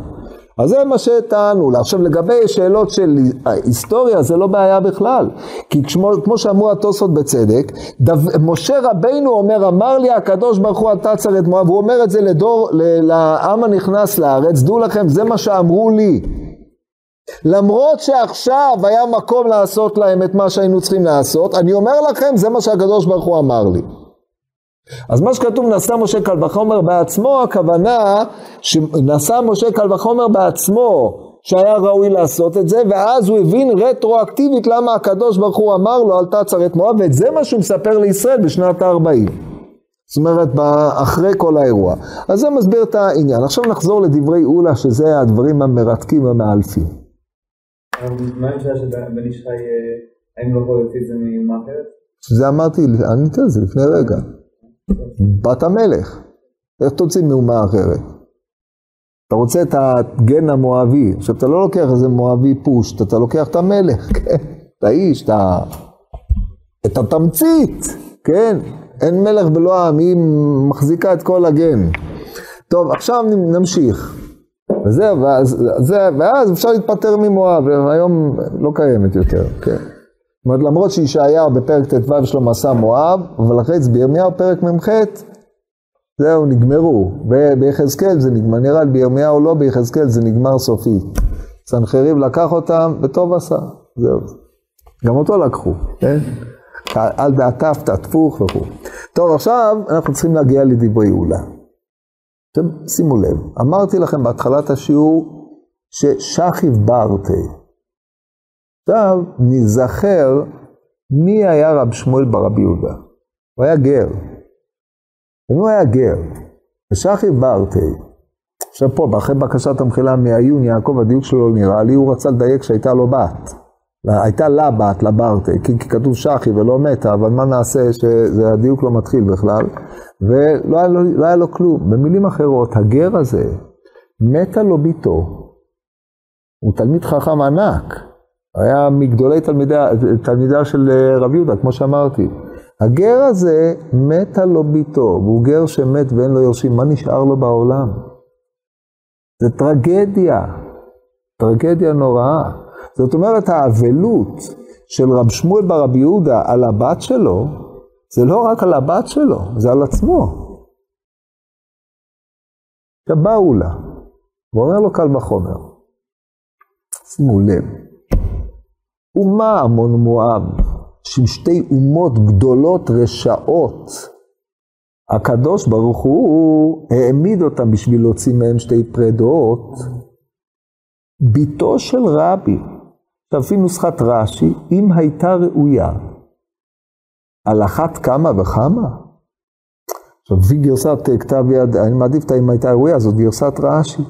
אז זה מה שטענו לה. עכשיו לגבי שאלות של היסטוריה זה לא בעיה בכלל. כי כמו, כמו שאמרו התוספות בצדק, דו, משה רבינו אומר, אמר לי הקדוש ברוך הוא אתה צר את מואב, הוא אומר את זה לדור, לעם הנכנס לארץ, דעו לכם, זה מה שאמרו לי. למרות שעכשיו היה מקום לעשות להם את מה שהיינו צריכים לעשות, אני אומר לכם, זה מה שהקדוש ברוך הוא אמר לי. אז מה שכתוב נשא משה קל וחומר בעצמו, הכוונה שנשא משה קל וחומר בעצמו שהיה ראוי לעשות את זה, ואז הוא הבין רטרואקטיבית למה הקדוש ברוך הוא אמר לו אל תעצר את מואב, ואת זה מה שהוא מספר לישראל בשנת ה-40. זאת אומרת, אחרי כל האירוע. אז זה מסביר את העניין. עכשיו נחזור לדברי אולה, שזה הדברים המרתקים המאלפים. מה שעה שבן איש חי האם לא יכול לפי זה מאומה אחרת? שזה אמרתי, עניתי על זה לפני רגע. בת המלך. איך תוציא מאומה אחרת? אתה רוצה את הגן המואבי. עכשיו, אתה לא לוקח איזה מואבי פושט, אתה לוקח את המלך, כן? את האיש, את, ה... את התמצית, כן? אין מלך בלא העם, היא מחזיקה את כל הגן. טוב, עכשיו נמשיך. וזהו, ואז, זה, ואז אפשר להתפטר ממואב, היום לא קיימת יותר, כן. זאת אומרת, למרות שישעיהו בפרק ט"ו שלו מסע מואב, אבל אחרי זה בירמיהו פרק מ"ח, זהו, נגמרו. ביחזקאל זה נגמר, נראה לי בירמיהו לא, ביחזקאל זה נגמר סופי. סנחריב לקח אותם, וטוב עשה, זהו. גם אותו לקחו, כן? על דעתיו תעטפוך וכו'. טוב, עכשיו אנחנו צריכים להגיע לדברי יהודה. עכשיו, שימו לב, אמרתי לכם בהתחלת השיעור ששכיב ברטה. עכשיו, נזכר מי היה רב שמואל ברבי יהודה. הוא היה גר. אם הוא היה גר, ושכיב ברטה, עכשיו פה, אחרי בקשת המחילה מהעיון, יעקב, הדיוק שלו נראה לי, הוא רצה לדייק שהייתה לו בת. הייתה לה בת, לברטה, כי, כי כתוב שחי ולא מתה, אבל מה נעשה שהדיוק לא מתחיל בכלל, ולא היה לו, לא היה לו כלום. במילים אחרות, הגר הזה, מתה לו ביתו, הוא תלמיד חכם ענק, היה מגדולי תלמידיה, תלמידיה של רב יהודה, כמו שאמרתי. הגר הזה, מתה לו ביתו, והוא גר שמת ואין לו יורשים, מה נשאר לו בעולם? זה טרגדיה, טרגדיה נוראה. זאת אומרת, האבלות של רב שמואל ברבי יהודה על הבת שלו, זה לא רק על הבת שלו, זה על עצמו. באו לה, ואומר לו קל וחומר, שימו לב, אומה עמון מואב, של שתי אומות גדולות רשעות, הקדוש ברוך הוא העמיד אותם בשביל להוציא מהם שתי פרדות. בתו של רבי, לפי נוסחת רש"י, אם הייתה ראויה, על אחת כמה וכמה. עכשיו, לפי גרסת כתב יד, אני מעדיף את אם הייתה ראויה, זאת גרסת רש"י.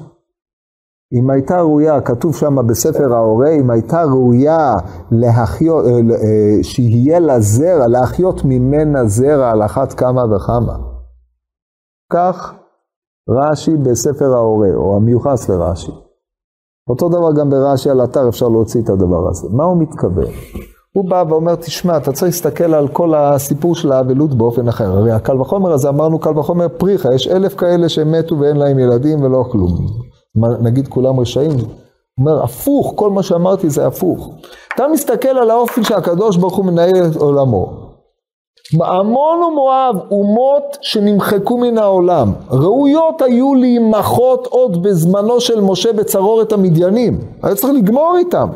אם הייתה ראויה, כתוב שם בספר ההורה, אם הייתה ראויה להחיות, אה, אה, שיהיה לה זרע, להחיות ממנה זרע על אחת כמה וכמה. כך רש"י בספר ההורה, או המיוחס לרש"י. אותו דבר גם ברש"י על אתר אפשר להוציא את הדבר הזה. מה הוא מתכוון? הוא בא ואומר, תשמע, אתה צריך להסתכל על כל הסיפור של האבלות באופן אחר. הרי הקל וחומר הזה, אמרנו קל וחומר פריחה, יש אלף כאלה שמתו ואין להם ילדים ולא כלום. נגיד כולם רשעים. הוא אומר, הפוך, כל מה שאמרתי זה הפוך. אתה מסתכל על האופן שהקדוש ברוך הוא מנהל את עולמו. עמון ומואב, אומות שנמחקו מן העולם, ראויות היו להימחות עוד בזמנו של משה בצרורת המדיינים. היה צריך לגמור איתם.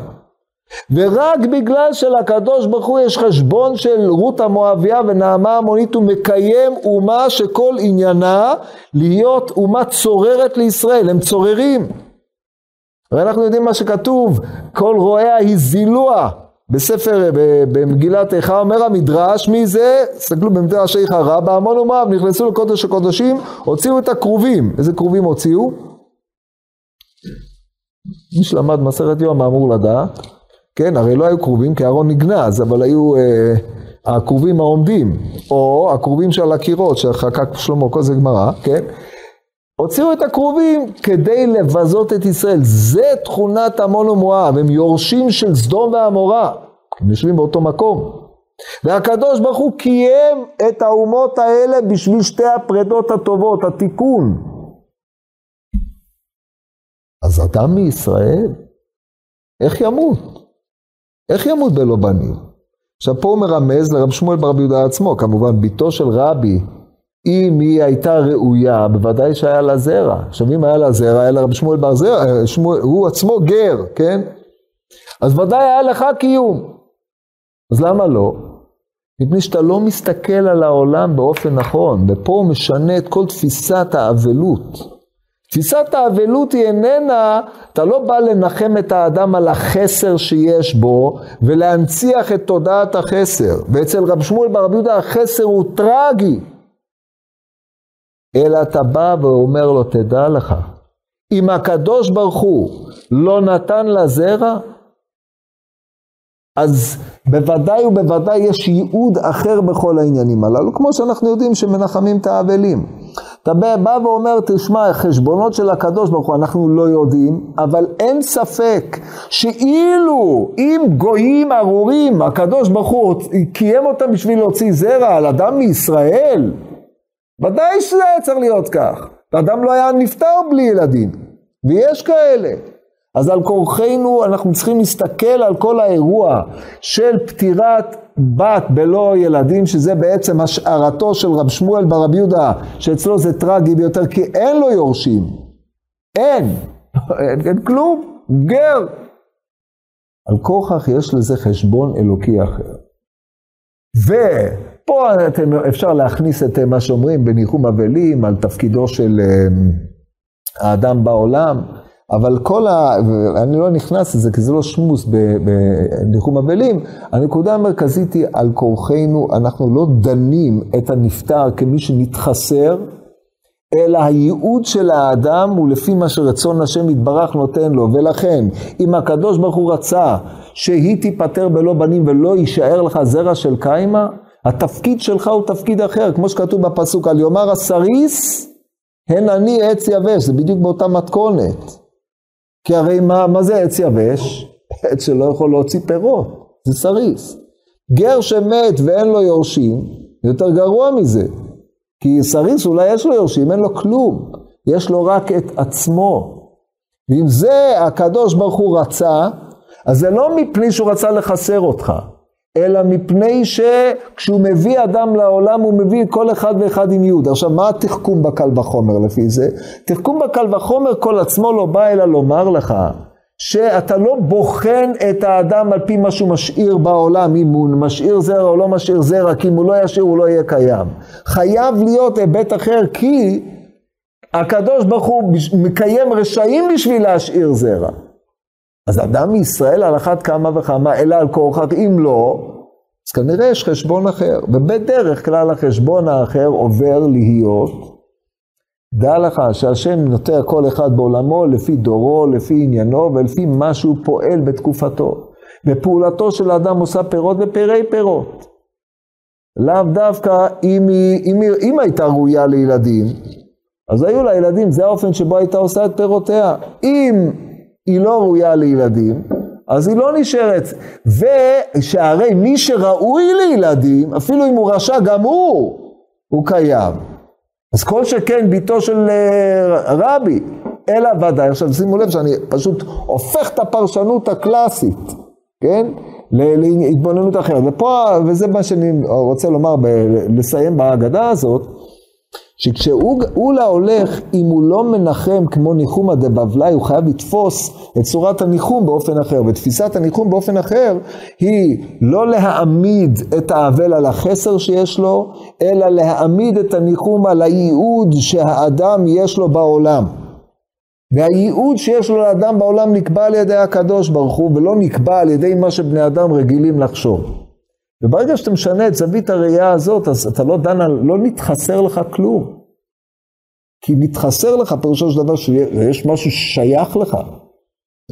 ורק בגלל שלקדוש ברוך הוא יש חשבון של רות המואביה ונעמה המונית הוא מקיים אומה שכל עניינה להיות אומה צוררת לישראל, הם צוררים. הרי אנחנו יודעים מה שכתוב, כל רועיה הזילוה, בספר, במגילת איכה אומר המדרש, מי זה? תסתכלו במדרש איכה רבה, המון ומואב נכנסו לקודש הקודשים, הוציאו את הכרובים. איזה כרובים הוציאו? מי שלמד מסכת יום אמור לדעת, כן, הרי לא היו כרובים כי אהרון נגנז, אבל היו אה, הכרובים העומדים, או הכרובים שעל הקירות שחקק שלמה, כל זה גמרא, כן? הוציאו את הכרובים כדי לבזות את ישראל. זה תכונת עמון ומואב, הם יורשים של סדום ועמורה. הם יושבים באותו מקום. והקדוש ברוך הוא קיים את האומות האלה בשביל שתי הפרדות הטובות, התיקון. אז אדם מישראל, איך ימות? איך ימות בלא בנים? עכשיו פה הוא מרמז לרב שמואל ברבי יהודה עצמו, כמובן בתו של רבי, אם היא הייתה ראויה, בוודאי שהיה לה זרע. עכשיו אם היה לה זרע, היה לה רבי שמואל בר זרע, שמואל, הוא עצמו גר, כן? אז ודאי היה לך קיום. אז למה לא? מפני שאתה לא מסתכל על העולם באופן נכון, ופה הוא משנה את כל תפיסת האבלות. תפיסת האבלות היא איננה, אתה לא בא לנחם את האדם על החסר שיש בו ולהנציח את תודעת החסר. ואצל רב שמואל ברבי יהודה החסר הוא טרגי. אלא אתה בא ואומר לו, תדע לך, אם הקדוש ברוך הוא לא נתן לה זרע, אז בוודאי ובוודאי יש ייעוד אחר בכל העניינים הללו, כמו שאנחנו יודעים שמנחמים את האבלים. אתה בא ואומר, תשמע, חשבונות של הקדוש ברוך הוא אנחנו לא יודעים, אבל אין ספק שאילו אם גויים ארורים, הקדוש ברוך הוא קיים אותם בשביל להוציא זרע על אדם מישראל, ודאי שזה היה צריך להיות כך. ואדם לא היה נפטר בלי ילדים, ויש כאלה. אז על כורחנו אנחנו צריכים להסתכל על כל האירוע של פטירת בת בלא ילדים, שזה בעצם השערתו של רב שמואל ברב יהודה, שאצלו זה טרגי ביותר, כי אין לו יורשים. אין. אין, אין כלום. גר. על כוכך יש לזה חשבון אלוקי אחר. ופה אתם, אפשר להכניס את מה שאומרים בניחום אבלים, על תפקידו של אה, האדם בעולם. אבל כל ה... אני לא נכנס לזה כי זה לא שמוס בניחום אבלים, הנקודה המרכזית היא על כורחנו, אנחנו לא דנים את הנפטר כמי שנתחסר, אלא הייעוד של האדם הוא לפי מה שרצון השם יתברך נותן לו, ולכן אם הקדוש ברוך הוא רצה שהיא תיפטר בלא בנים ולא יישאר לך זרע של קיימא, התפקיד שלך הוא תפקיד אחר, כמו שכתוב בפסוק על יאמר הסריס, הן אני עץ יבש, זה בדיוק באותה מתכונת. כי הרי מה, מה זה עץ יבש? עץ שלא יכול להוציא פירות, זה סריס. גר שמת ואין לו יורשים, יותר גרוע מזה. כי סריס אולי יש לו יורשים, אין לו כלום. יש לו רק את עצמו. ואם זה הקדוש ברוך הוא רצה, אז זה לא מפני שהוא רצה לחסר אותך. אלא מפני שכשהוא מביא אדם לעולם, הוא מביא כל אחד ואחד עם יהוד. עכשיו, מה התחכום בקל וחומר לפי זה? תחכום בקל וחומר כל עצמו לא בא אלא לומר לך, שאתה לא בוחן את האדם על פי מה שהוא משאיר בעולם, אם הוא משאיר זרע או לא משאיר זרע, כי אם הוא לא ישאיר הוא לא יהיה קיים. חייב להיות היבט אחר, כי הקדוש ברוך הוא מקיים רשעים בשביל להשאיר זרע. אז אדם מישראל על אחת כמה וכמה, אלא על כורכך, אם לא, אז כנראה יש חשבון אחר. ובדרך כלל החשבון האחר עובר להיות, דע לך שהשם נוטע כל אחד בעולמו לפי דורו, לפי עניינו ולפי מה שהוא פועל בתקופתו. ופעולתו של האדם עושה פירות ופרי פירות. לאו דווקא אם היא, אם היא, אם הייתה ראויה לילדים, אז היו לה ילדים, זה האופן שבו הייתה עושה את פירותיה. אם היא לא ראויה לילדים, אז היא לא נשארת. ושהרי מי שראוי לילדים, אפילו אם הוא רשע, גם הוא, הוא קיים. אז כל שכן ביתו של אה, רבי, אלא ודאי. עכשיו שימו לב שאני פשוט הופך את הפרשנות הקלאסית, כן? להתבוננות אחרת. ופה, וזה מה שאני רוצה לומר, לסיים בהגדה הזאת, שכשאולה הולך, אם הוא לא מנחם כמו ניחומא דבבלי, הוא חייב לתפוס את צורת הניחום באופן אחר. ותפיסת הניחום באופן אחר היא לא להעמיד את האבל על החסר שיש לו, אלא להעמיד את הניחום על הייעוד שהאדם יש לו בעולם. והייעוד שיש לו לאדם בעולם נקבע על ידי הקדוש ברוך הוא, ולא נקבע על ידי מה שבני אדם רגילים לחשוב. וברגע שאתה משנה את זווית הראייה הזאת, אז אתה לא דן על, לא נתחסר לך כלום. כי מתחסר לך פירושו של דבר שיש משהו ששייך לך.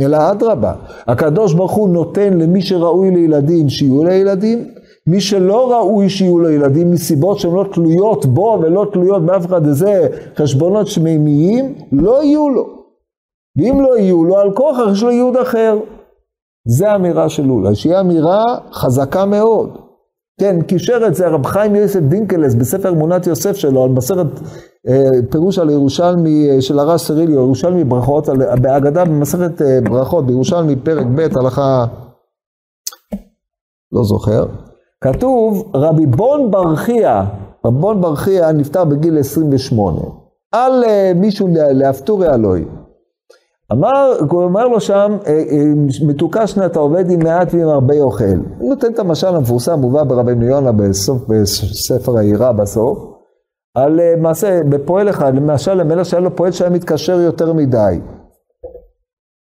אלא אדרבה, הקדוש ברוך הוא נותן למי שראוי לילדים שיהיו לילדים, מי שלא ראוי שיהיו לו ילדים מסיבות שהן לא תלויות בו ולא תלויות באף אחד איזה חשבונות שמימיים, לא יהיו לו. ואם לא יהיו לו, על כוח יש לו ייעוד אחר. זה האמירה של לולה, שהיא אמירה חזקה מאוד. כן, קישר את זה הרב חיים יוסף דינקלס בספר אמונת יוסף שלו, על מסכת אה, פירוש על ירושלמי אה, של הרב סריליו, ירושלמי ברכות, על, בהגדה במסכת אה, ברכות, בירושלמי פרק ב' הלכה, לא זוכר, כתוב רבי בון ברכיה, רבי בון ברכיה נפטר בגיל 28, על אה, מישהו לאפטורי אלוהי. אמר, הוא אומר לו שם, אה, אה, מתוקה שנת העובד עם מעט ועם הרבה אוכל. הוא נותן את המשל המפורסם, מובא ברבנו יונה בסוף, בספר העירה בסוף, על אה, מעשה, בפועל אחד, למשל למלך שהיה לו פועל שהיה מתקשר יותר מדי.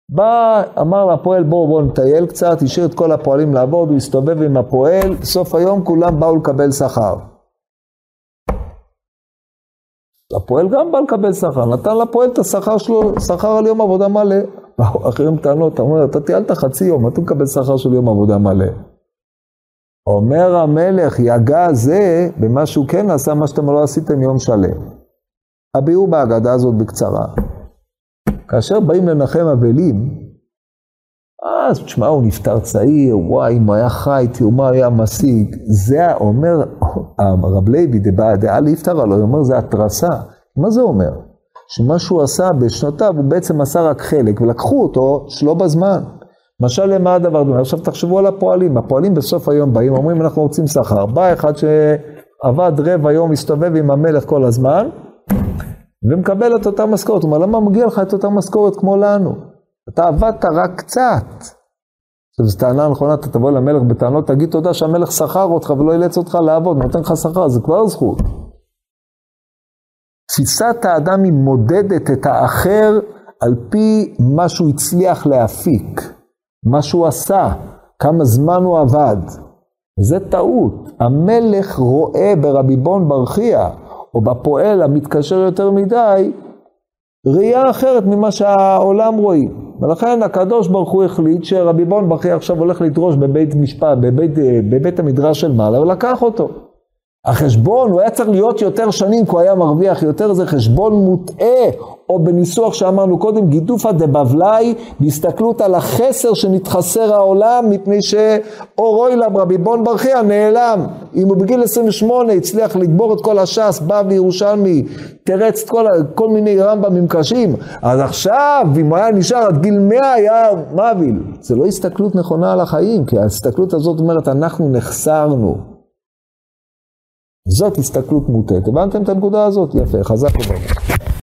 בא, אמר לפועל בואו בואו נטייל קצת, השאיר את כל הפועלים לעבוד, הוא הסתובב עם הפועל, בסוף היום כולם באו לקבל שכר. הפועל גם בא לקבל שכר, נתן לפועל את השכר שלו, שכר על יום עבודה מלא. באו אחרים טענות, אתה אומר, אתה טיילת חצי יום, אתה מקבל שכר של יום עבודה מלא. אומר המלך, יגע זה במה שהוא כן עשה, מה שאתם לא עשיתם יום שלם. הביאו בהגדה הזאת בקצרה. כאשר באים לנחם אבלים, אז תשמע, הוא נפטר צעיר, וואי, אם היה חי, תראו מה היה משיג. זה אומר, הרב לוי דעה ליפטר לו, הוא אומר, זה התרסה. מה זה אומר? שמה שהוא עשה בשנותיו, הוא בעצם עשה רק חלק, ולקחו אותו שלא בזמן. משל למה הדבר דומה? עכשיו תחשבו על הפועלים, הפועלים בסוף היום באים, אומרים אנחנו רוצים שכר. בא אחד שעבד רבע יום, מסתובב עם המלך כל הזמן, ומקבל את אותה משכורת. הוא אומר, למה מגיע לך את אותה משכורת כמו לנו? אתה עבדת רק קצת. עכשיו, זו טענה נכונה, אתה תבוא למלך בטענות, תגיד תודה שהמלך שכר אותך ולא אילץ אותך לעבוד, נותן לך שכר, זה כבר זכות. תפיסת האדם היא מודדת את האחר על פי מה שהוא הצליח להפיק, מה שהוא עשה, כמה זמן הוא עבד. זה טעות. המלך רואה ברבי בון ברכיה, או בפועל המתקשר יותר מדי, ראייה אחרת ממה שהעולם רואים. ולכן הקדוש ברוך הוא החליט שרבי בון ברכיה עכשיו הולך לדרוש בבית משפט, בבית, בבית המדרש של מעלה, ולקח אותו. החשבון, הוא היה צריך להיות יותר שנים, כי הוא היה מרוויח יותר, זה חשבון מוטעה, או בניסוח שאמרנו קודם, גידופא דבבלי, בהסתכלות על החסר שנתחסר העולם, מפני שאורוי לה רבי בון ברכיה נעלם. אם הוא בגיל 28 הצליח לגבור את כל הש"ס, בא וירושלמי, תרץ את כל, כל מיני רמב"מים קשים, אז עכשיו, אם הוא היה נשאר עד גיל 100, היה מביל. זה לא הסתכלות נכונה על החיים, כי ההסתכלות הזאת אומרת, אנחנו נחסרנו. זאת הסתכלות מוטעת. הבנתם את הנקודה הזאת? יפה, חזק וברוך.